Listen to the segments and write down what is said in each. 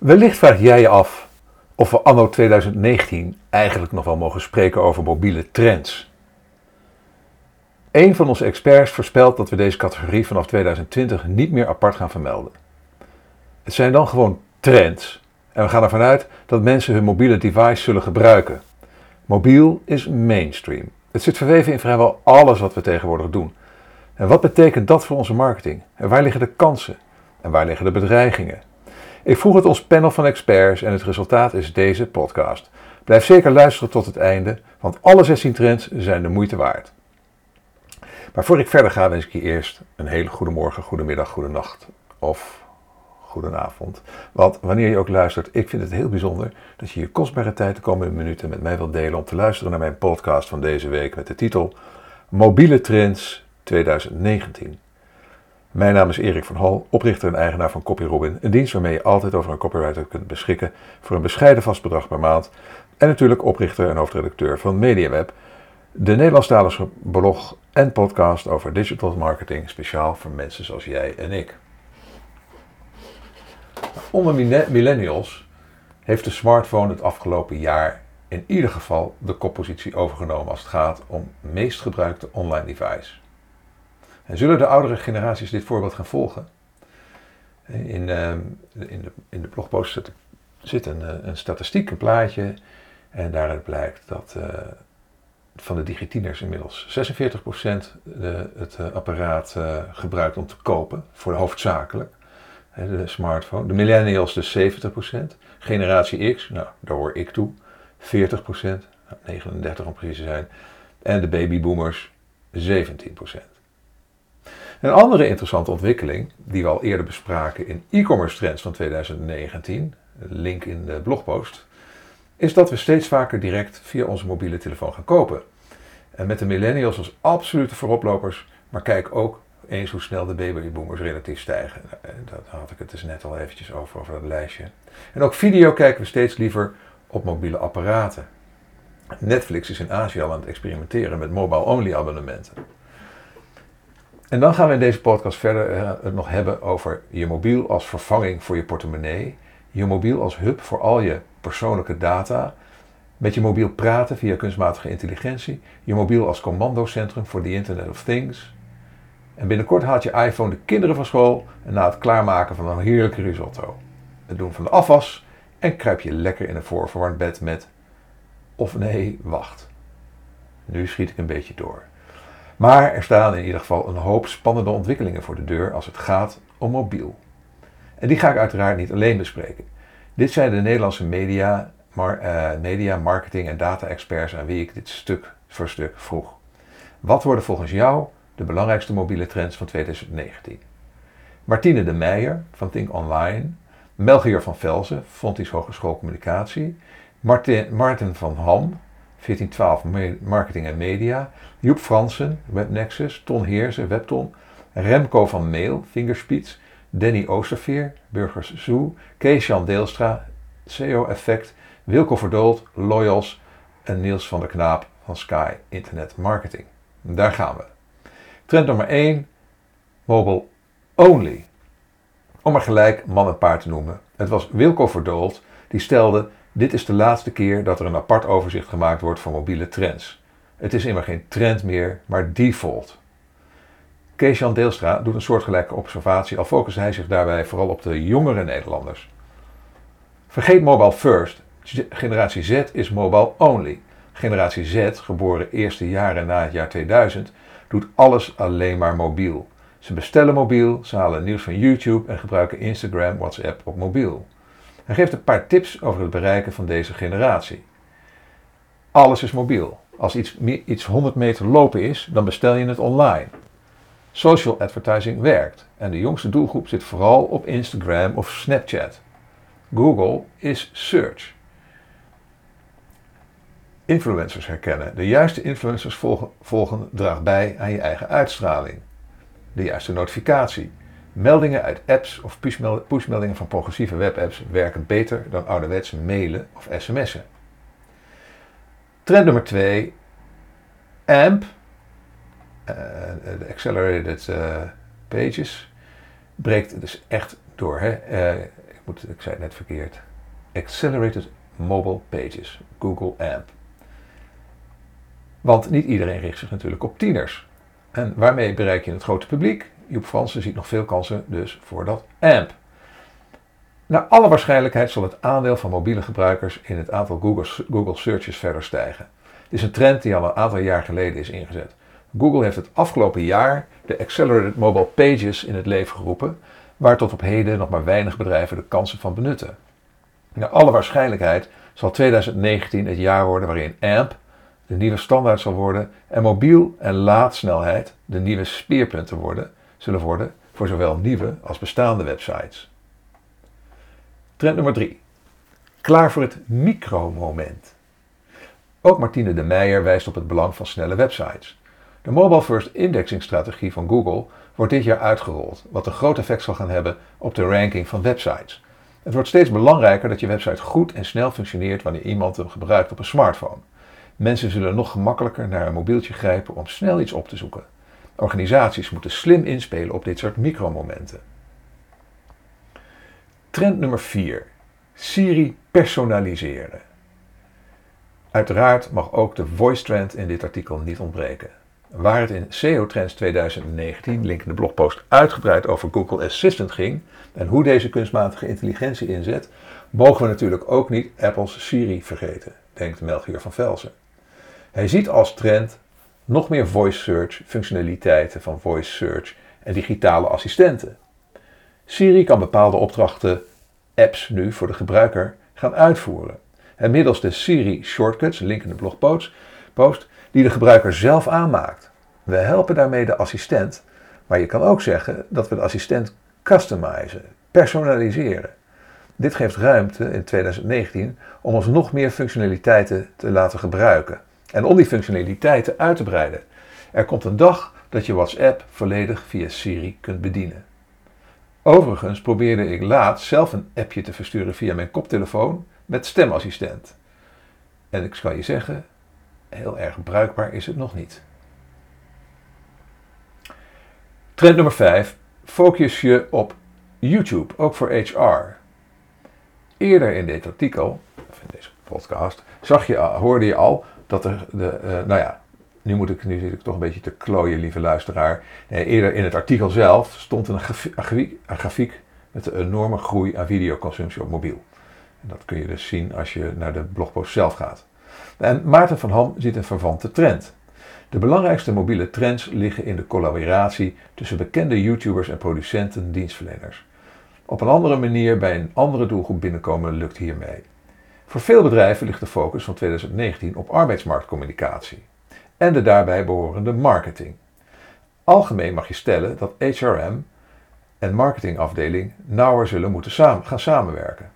Wellicht vraag jij je af of we anno 2019 eigenlijk nog wel mogen spreken over mobiele trends. Een van onze experts voorspelt dat we deze categorie vanaf 2020 niet meer apart gaan vermelden. Het zijn dan gewoon trends en we gaan ervan uit dat mensen hun mobiele device zullen gebruiken. Mobiel is mainstream. Het zit verweven in vrijwel alles wat we tegenwoordig doen. En wat betekent dat voor onze marketing? En waar liggen de kansen? En waar liggen de bedreigingen? Ik vroeg het ons panel van experts en het resultaat is deze podcast. Blijf zeker luisteren tot het einde, want alle 16 trends zijn de moeite waard. Maar voor ik verder ga, wens ik je eerst een hele goede morgen, goede middag, goede nacht of goedenavond. Want wanneer je ook luistert, ik vind het heel bijzonder dat je je kostbare tijd de komende minuten met mij wilt delen om te luisteren naar mijn podcast van deze week met de titel Mobiele Trends 2019. Mijn naam is Erik van Hal, oprichter en eigenaar van CopyRobin, een dienst waarmee je altijd over een copywriter kunt beschikken voor een bescheiden vast bedrag per maand. En natuurlijk oprichter en hoofdredacteur van MediaWeb, de Nederlandstalige blog en podcast over digital marketing, speciaal voor mensen zoals jij en ik. Onder millennials heeft de smartphone het afgelopen jaar in ieder geval de koppositie overgenomen als het gaat om meest gebruikte online device. En zullen de oudere generaties dit voorbeeld gaan volgen? In, uh, in, de, in de blogpost zit, zit een, eh, een, statistiek, een plaatje. En daaruit blijkt dat uh, van de digitieners inmiddels 46% de, het uh, apparaat gebruikt om te kopen, voor hoofdzakelijk. De smartphone. De millennials dus 70%. Generatie X, nou daar hoor ik toe, 40%. Nou, 39 om precies te zijn. En de babyboomers 17%. Een andere interessante ontwikkeling, die we al eerder bespraken in e-commerce trends van 2019, link in de blogpost, is dat we steeds vaker direct via onze mobiele telefoon gaan kopen. En met de millennials als absolute vooroplopers, maar kijk ook eens hoe snel de babyboomers relatief stijgen. Daar had ik het dus net al eventjes over, over dat lijstje. En ook video kijken we steeds liever op mobiele apparaten. Netflix is in Azië al aan het experimenteren met mobile-only abonnementen. En dan gaan we in deze podcast verder uh, het nog hebben over je mobiel als vervanging voor je portemonnee. Je mobiel als hub voor al je persoonlijke data. Met je mobiel praten via kunstmatige intelligentie. Je mobiel als commandocentrum voor the Internet of Things. En binnenkort haalt je iPhone de kinderen van school en na het klaarmaken van een heerlijke risotto. Het doen van de afwas en kruip je lekker in een voorverwarmd bed met... Of nee, wacht. Nu schiet ik een beetje door. Maar er staan in ieder geval een hoop spannende ontwikkelingen voor de deur als het gaat om mobiel. En die ga ik uiteraard niet alleen bespreken. Dit zijn de Nederlandse media, uh, media marketing en data-experts aan wie ik dit stuk voor stuk vroeg. Wat worden volgens jou de belangrijkste mobiele trends van 2019? Martine de Meijer van Think Online, Melchior van Velzen, Fontys Hogeschool Communicatie, Martin, Martin van Ham, 1412 Marketing en Media, Joep Fransen, WebNexus, Ton Heersen, Webton, Remco van Mail, Fingerspits, Danny Oosterveer, Burgers Zoo, Kees-Jan Deelstra, SEO Effect, Wilco Verdoold, Loyals en Niels van der Knaap van Sky Internet Marketing. Daar gaan we. Trend nummer 1, mobile only. Om maar gelijk man en paard te noemen. Het was Wilco Verdoold die stelde dit is de laatste keer dat er een apart overzicht gemaakt wordt van mobiele trends. Het is immer geen trend meer, maar default. Kees-Jan Deelstra doet een soortgelijke observatie, al focust hij zich daarbij vooral op de jongere Nederlanders. Vergeet mobile first. Generatie Z is mobile only. Generatie Z, geboren eerste jaren na het jaar 2000, doet alles alleen maar mobiel. Ze bestellen mobiel, ze halen nieuws van YouTube en gebruiken Instagram, WhatsApp op mobiel. Hij geeft een paar tips over het bereiken van deze generatie. Alles is mobiel. Als iets, iets 100 meter lopen is, dan bestel je het online. Social advertising werkt en de jongste doelgroep zit vooral op Instagram of Snapchat. Google is search. Influencers herkennen. De juiste influencers volgen, volgen draagt bij aan je eigen uitstraling. De juiste notificatie. Meldingen uit apps of pushmeldingen van progressieve webapps werken beter dan ouderwetse mailen of sms'en. Trend nummer 2. AMP, uh, de Accelerated uh, Pages, breekt dus echt door. Hè? Uh, ik moet, ik zei het net verkeerd. Accelerated Mobile Pages, Google AMP. Want niet iedereen richt zich natuurlijk op tieners. En waarmee bereik je het grote publiek? Joep Fransen ziet nog veel kansen dus voor dat AMP. Naar alle waarschijnlijkheid zal het aandeel van mobiele gebruikers in het aantal Google, Google searches verder stijgen. Dit is een trend die al een aantal jaar geleden is ingezet. Google heeft het afgelopen jaar de Accelerated Mobile Pages in het leven geroepen, waar tot op heden nog maar weinig bedrijven de kansen van benutten. Naar alle waarschijnlijkheid zal 2019 het jaar worden waarin AMP de nieuwe standaard zal worden en mobiel en laadsnelheid de nieuwe speerpunten worden, zullen worden voor zowel nieuwe als bestaande websites. Trend nummer 3. Klaar voor het micromoment. Ook Martine de Meijer wijst op het belang van snelle websites. De Mobile First Indexing strategie van Google wordt dit jaar uitgerold, wat een groot effect zal gaan hebben op de ranking van websites. Het wordt steeds belangrijker dat je website goed en snel functioneert wanneer iemand hem gebruikt op een smartphone. Mensen zullen nog gemakkelijker naar een mobieltje grijpen om snel iets op te zoeken. Organisaties moeten slim inspelen op dit soort micromomenten. Trend nummer 4. Siri personaliseren. Uiteraard mag ook de voice trend in dit artikel niet ontbreken. Waar het in SEO Trends 2019, link in de blogpost, uitgebreid over Google Assistant ging en hoe deze kunstmatige intelligentie inzet, mogen we natuurlijk ook niet Apple's Siri vergeten, denkt Melchior van Velzen. Hij ziet als trend nog meer voice search functionaliteiten van voice search en digitale assistenten. Siri kan bepaalde opdrachten, apps nu voor de gebruiker, gaan uitvoeren. En middels de Siri shortcuts, link in de blogpost, post, die de gebruiker zelf aanmaakt. We helpen daarmee de assistent, maar je kan ook zeggen dat we de assistent customizen, personaliseren. Dit geeft ruimte in 2019 om ons nog meer functionaliteiten te laten gebruiken en om die functionaliteiten uit te breiden. Er komt een dag dat je WhatsApp volledig via Siri kunt bedienen. Overigens probeerde ik laat zelf een appje te versturen via mijn koptelefoon met stemassistent. En ik kan je zeggen, heel erg bruikbaar is het nog niet. Trend nummer 5. Focus je op YouTube, ook voor HR. Eerder in dit artikel, of in deze podcast, zag je, hoorde je al dat er de, uh, nou ja, nu moet ik, nu zit ik toch een beetje te klooien, lieve luisteraar. Nee, eerder in het artikel zelf stond een, grafiek, een grafiek met een enorme groei aan videoconsumptie op mobiel. En dat kun je dus zien als je naar de blogpost zelf gaat. En Maarten van Ham ziet een verwante trend. De belangrijkste mobiele trends liggen in de collaboratie tussen bekende YouTubers en producenten dienstverleners. Op een andere manier bij een andere doelgroep binnenkomen lukt hiermee. Voor veel bedrijven ligt de focus van 2019 op arbeidsmarktcommunicatie en de daarbij behorende marketing. Algemeen mag je stellen dat HRM en marketingafdeling nauwer zullen moeten samen, gaan samenwerken.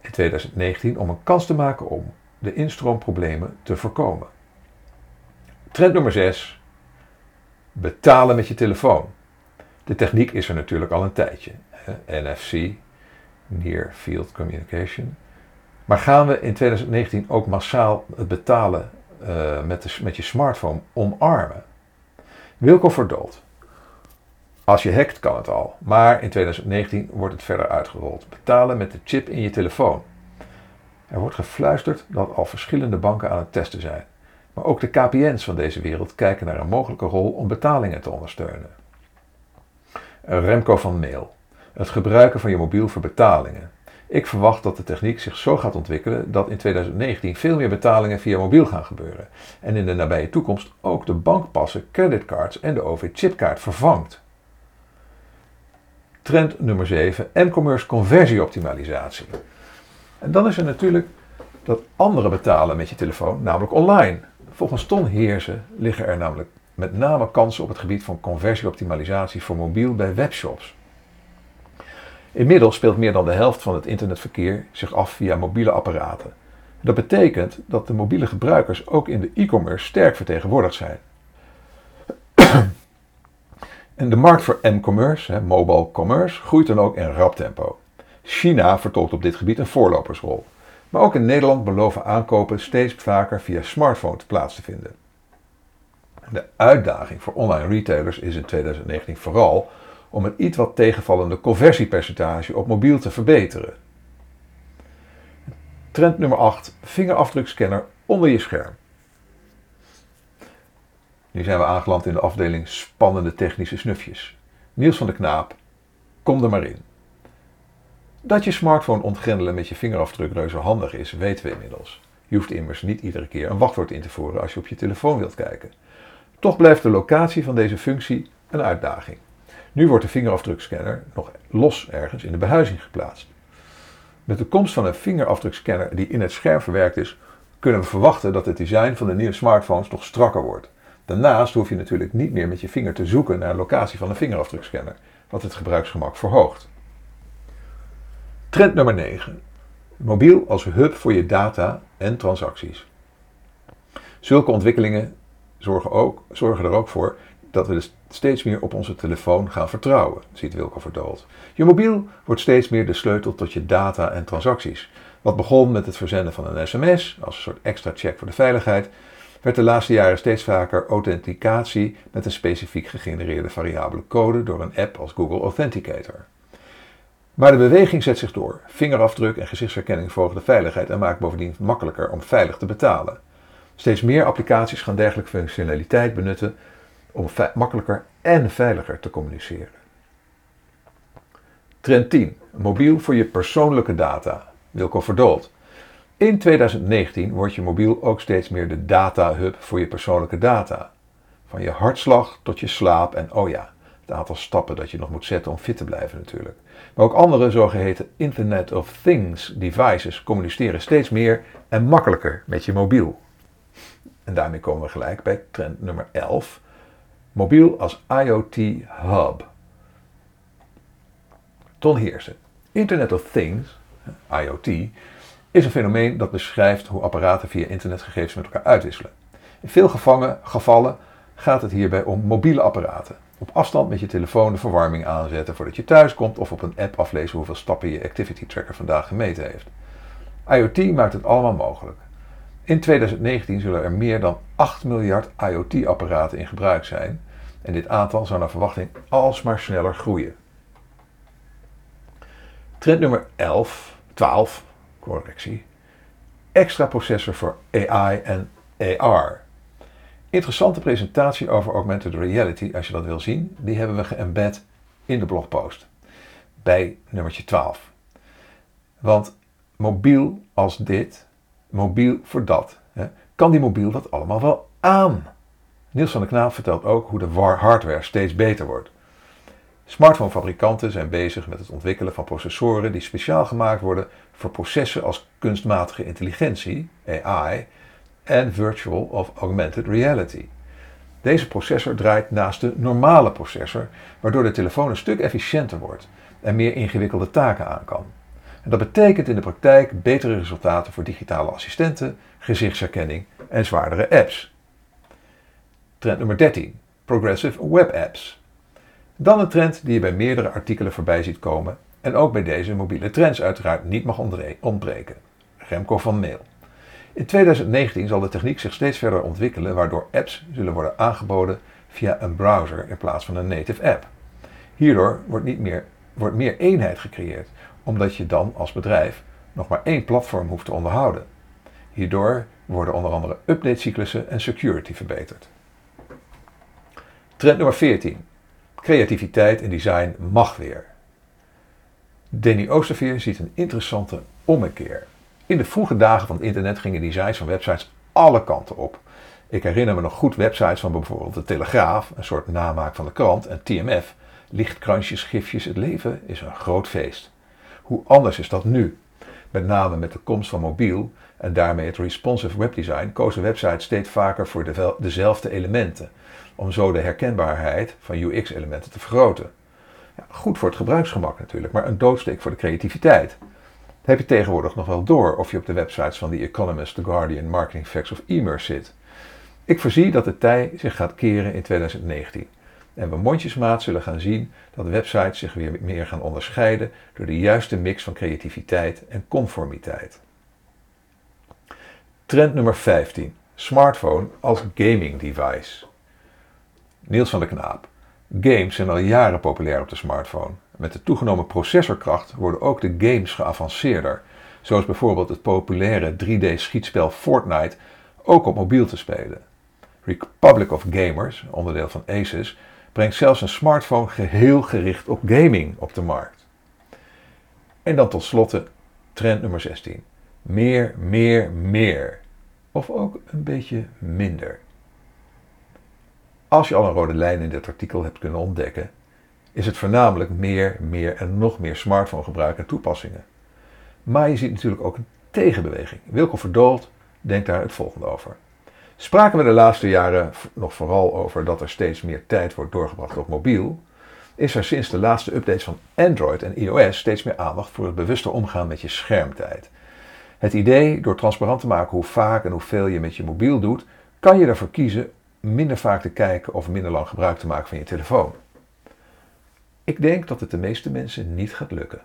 In 2019 om een kans te maken om de instroomproblemen te voorkomen. Trend nummer 6. Betalen met je telefoon. De techniek is er natuurlijk al een tijdje. NFC, Near Field Communication. Maar gaan we in 2019 ook massaal het betalen uh, met, de, met je smartphone omarmen? Wilco verdoolt. Als je hackt kan het al, maar in 2019 wordt het verder uitgerold. Betalen met de chip in je telefoon. Er wordt gefluisterd dat al verschillende banken aan het testen zijn. Maar ook de KPN's van deze wereld kijken naar een mogelijke rol om betalingen te ondersteunen. Remco van Mail. Het gebruiken van je mobiel voor betalingen. Ik verwacht dat de techniek zich zo gaat ontwikkelen dat in 2019 veel meer betalingen via mobiel gaan gebeuren. En in de nabije toekomst ook de bankpassen, creditcards en de OV-chipkaart vervangt. Trend nummer 7: m-commerce conversieoptimalisatie. En dan is er natuurlijk dat andere betalen met je telefoon, namelijk online. Volgens Ton Heersen liggen er namelijk met name kansen op het gebied van conversieoptimalisatie voor mobiel bij webshops. Inmiddels speelt meer dan de helft van het internetverkeer zich af via mobiele apparaten. Dat betekent dat de mobiele gebruikers ook in de e-commerce sterk vertegenwoordigd zijn. en de markt voor m-commerce, mobile commerce, groeit dan ook in rap tempo. China vertolkt op dit gebied een voorlopersrol. Maar ook in Nederland beloven aankopen steeds vaker via smartphone plaats te vinden. De uitdaging voor online retailers is in 2019 vooral om het iets wat tegenvallende conversiepercentage op mobiel te verbeteren. Trend nummer 8. Vingerafdrukscanner onder je scherm. Nu zijn we aangeland in de afdeling spannende technische snufjes. Niels van de Knaap, kom er maar in. Dat je smartphone ontgrendelen met je vingerafdruk reuze handig is, weten we inmiddels. Je hoeft immers niet iedere keer een wachtwoord in te voeren als je op je telefoon wilt kijken. Toch blijft de locatie van deze functie een uitdaging. Nu wordt de vingerafdrukscanner nog los ergens in de behuizing geplaatst. Met de komst van een vingerafdrukscanner die in het scherm verwerkt is, kunnen we verwachten dat het design van de nieuwe smartphones nog strakker wordt. Daarnaast hoef je natuurlijk niet meer met je vinger te zoeken naar een locatie van een vingerafdrukscanner, wat het gebruiksgemak verhoogt. Trend nummer 9. Mobiel als hub voor je data en transacties. Zulke ontwikkelingen zorgen, ook, zorgen er ook voor dat we dus steeds meer op onze telefoon gaan vertrouwen, ziet Wilco Verdold. Je mobiel wordt steeds meer de sleutel tot je data en transacties. Wat begon met het verzenden van een sms, als een soort extra check voor de veiligheid, werd de laatste jaren steeds vaker authenticatie met een specifiek gegenereerde variabele code door een app als Google Authenticator. Maar de beweging zet zich door. Vingerafdruk en gezichtsherkenning volgen de veiligheid en maken bovendien makkelijker om veilig te betalen. Steeds meer applicaties gaan dergelijke functionaliteit benutten om makkelijker en veiliger te communiceren. Trend 10. Mobiel voor je persoonlijke data. Wilco Verdold. In 2019 wordt je mobiel ook steeds meer de data-hub voor je persoonlijke data. Van je hartslag tot je slaap en oh ja, het aantal stappen dat je nog moet zetten om fit te blijven natuurlijk. Maar ook andere zogeheten Internet of Things devices communiceren steeds meer en makkelijker met je mobiel. En daarmee komen we gelijk bij trend nummer 11. Mobiel als IoT hub. Ton Heersen. Internet of Things, IoT, is een fenomeen dat beschrijft hoe apparaten via internetgegevens met elkaar uitwisselen. In veel gevallen gaat het hierbij om mobiele apparaten. Op afstand met je telefoon de verwarming aanzetten voordat je thuis komt of op een app aflezen hoeveel stappen je activity tracker vandaag gemeten heeft. IoT maakt het allemaal mogelijk. In 2019 zullen er meer dan 8 miljard IoT-apparaten in gebruik zijn en dit aantal zou naar verwachting alsmaar sneller groeien. Trend nummer 11, 12, correctie. Extra processor voor AI en AR. Interessante presentatie over augmented reality, als je dat wil zien, die hebben we geëmbed in de blogpost. Bij nummertje 12. Want mobiel als dit, mobiel voor dat, hè, kan die mobiel dat allemaal wel aan? Niels van der Knaap vertelt ook hoe de hardware steeds beter wordt. Smartphonefabrikanten zijn bezig met het ontwikkelen van processoren die speciaal gemaakt worden voor processen als kunstmatige intelligentie, AI, en virtual of augmented reality. Deze processor draait naast de normale processor, waardoor de telefoon een stuk efficiënter wordt en meer ingewikkelde taken aan kan. En dat betekent in de praktijk betere resultaten voor digitale assistenten, gezichtsherkenning en zwaardere apps. Trend nummer 13. Progressive Web Apps. Dan een trend die je bij meerdere artikelen voorbij ziet komen en ook bij deze mobiele trends uiteraard niet mag ontbreken. Remco van Mail. In 2019 zal de techniek zich steeds verder ontwikkelen, waardoor apps zullen worden aangeboden via een browser in plaats van een native app. Hierdoor wordt, niet meer, wordt meer eenheid gecreëerd, omdat je dan als bedrijf nog maar één platform hoeft te onderhouden. Hierdoor worden onder andere updatecyclussen en security verbeterd. Trend nummer 14. Creativiteit en design mag weer. Danny Oosterveer ziet een interessante ommekeer. In de vroege dagen van het internet gingen designs van websites alle kanten op. Ik herinner me nog goed websites van bijvoorbeeld de Telegraaf, een soort namaak van de krant, en TMF. Lichtkransjes, gifjes, het leven is een groot feest. Hoe anders is dat nu? Met name met de komst van mobiel en daarmee het responsive webdesign kozen websites steeds vaker voor dezelfde elementen, om zo de herkenbaarheid van UX-elementen te vergroten. Ja, goed voor het gebruiksgemak natuurlijk, maar een doodsteek voor de creativiteit heb je tegenwoordig nog wel door of je op de websites van The Economist, The Guardian, Marketing Facts of e-mails zit. Ik voorzie dat de tij zich gaat keren in 2019 en we mondjesmaat zullen gaan zien dat websites zich weer meer gaan onderscheiden door de juiste mix van creativiteit en conformiteit. Trend nummer 15. Smartphone als gaming device. Niels van der Knaap. Games zijn al jaren populair op de smartphone. Met de toegenomen processorkracht worden ook de games geavanceerder. Zoals bijvoorbeeld het populaire 3D-schietspel Fortnite ook op mobiel te spelen. Republic of Gamers, onderdeel van Asus, brengt zelfs een smartphone geheel gericht op gaming op de markt. En dan tot slotte trend nummer 16. Meer, meer, meer. Of ook een beetje minder. Als je al een rode lijn in dit artikel hebt kunnen ontdekken, is het voornamelijk meer, meer en nog meer smartphone gebruik en toepassingen. Maar je ziet natuurlijk ook een tegenbeweging. Wilco Verdoold denkt daar het volgende over. Spraken we de laatste jaren nog vooral over dat er steeds meer tijd wordt doorgebracht op mobiel, is er sinds de laatste updates van Android en iOS steeds meer aandacht voor het bewuster omgaan met je schermtijd. Het idee, door transparant te maken hoe vaak en hoeveel je met je mobiel doet, kan je ervoor kiezen minder vaak te kijken of minder lang gebruik te maken van je telefoon. Ik denk dat het de meeste mensen niet gaat lukken.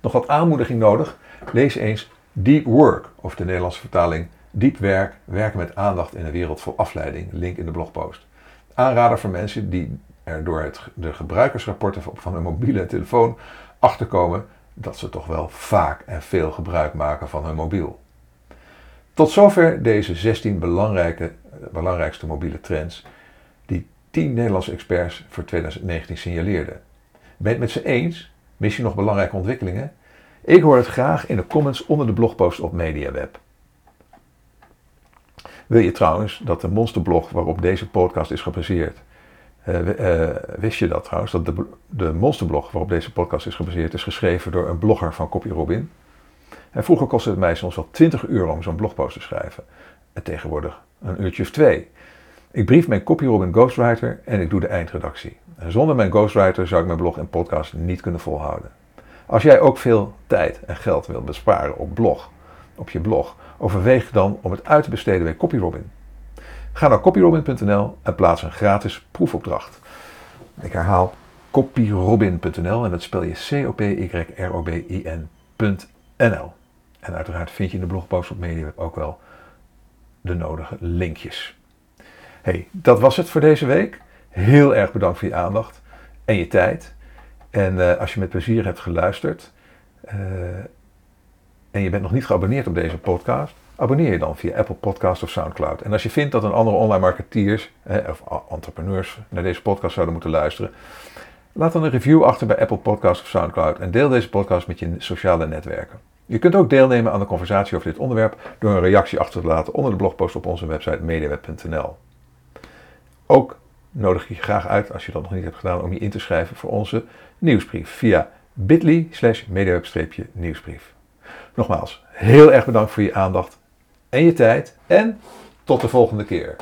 Nog wat aanmoediging nodig? Lees eens Deep Work, of de Nederlandse vertaling Diep werk, werken met aandacht in een wereld vol afleiding. Link in de blogpost. Aanrader voor mensen die er door het, de gebruikersrapporten van hun mobiele telefoon achterkomen dat ze toch wel vaak en veel gebruik maken van hun mobiel. Tot zover deze 16 belangrijke, belangrijkste mobiele trends die 10 Nederlandse experts voor 2019 signaleerden. Ben je het met ze eens? Mis je nog belangrijke ontwikkelingen? Ik hoor het graag in de comments onder de blogpost op MediaWeb. Wil je trouwens dat de monsterblog waarop deze podcast is gebaseerd, uh, wist je dat trouwens, dat de, de monsterblog waarop deze podcast is gebaseerd is geschreven door een blogger van Copy Robin. En vroeger kostte het mij soms wel 20 euro om zo'n blogpost te schrijven. En tegenwoordig een uurtje of twee. Ik brief mijn Copy Robin ghostwriter en ik doe de eindredactie. En zonder mijn ghostwriter zou ik mijn blog en podcast niet kunnen volhouden. Als jij ook veel tijd en geld wilt besparen op blog, op je blog, overweeg dan om het uit te besteden bij CopyRobin. Ga naar copyrobin.nl en plaats een gratis proefopdracht. Ik herhaal copyrobin.nl en dat spel je C-O-P-Y-R-O-B-I-N.nl. En uiteraard vind je in de blogpost op MediaWeb ook wel de nodige linkjes. Hey, dat was het voor deze week. Heel erg bedankt voor je aandacht en je tijd. En uh, als je met plezier hebt geluisterd, uh, en je bent nog niet geabonneerd op deze podcast, abonneer je dan via Apple Podcast of Soundcloud. En als je vindt dat een andere online marketeers of entrepreneurs naar deze podcast zouden moeten luisteren, laat dan een review achter bij Apple Podcast of Soundcloud en deel deze podcast met je sociale netwerken. Je kunt ook deelnemen aan de conversatie over dit onderwerp door een reactie achter te laten onder de blogpost op onze website mediaweb.nl. Ook nodig ik je graag uit, als je dat nog niet hebt gedaan, om je in te schrijven voor onze nieuwsbrief via bit.ly slash mediaweb-nieuwsbrief. Nogmaals, heel erg bedankt voor je aandacht en je tijd. En tot de volgende keer.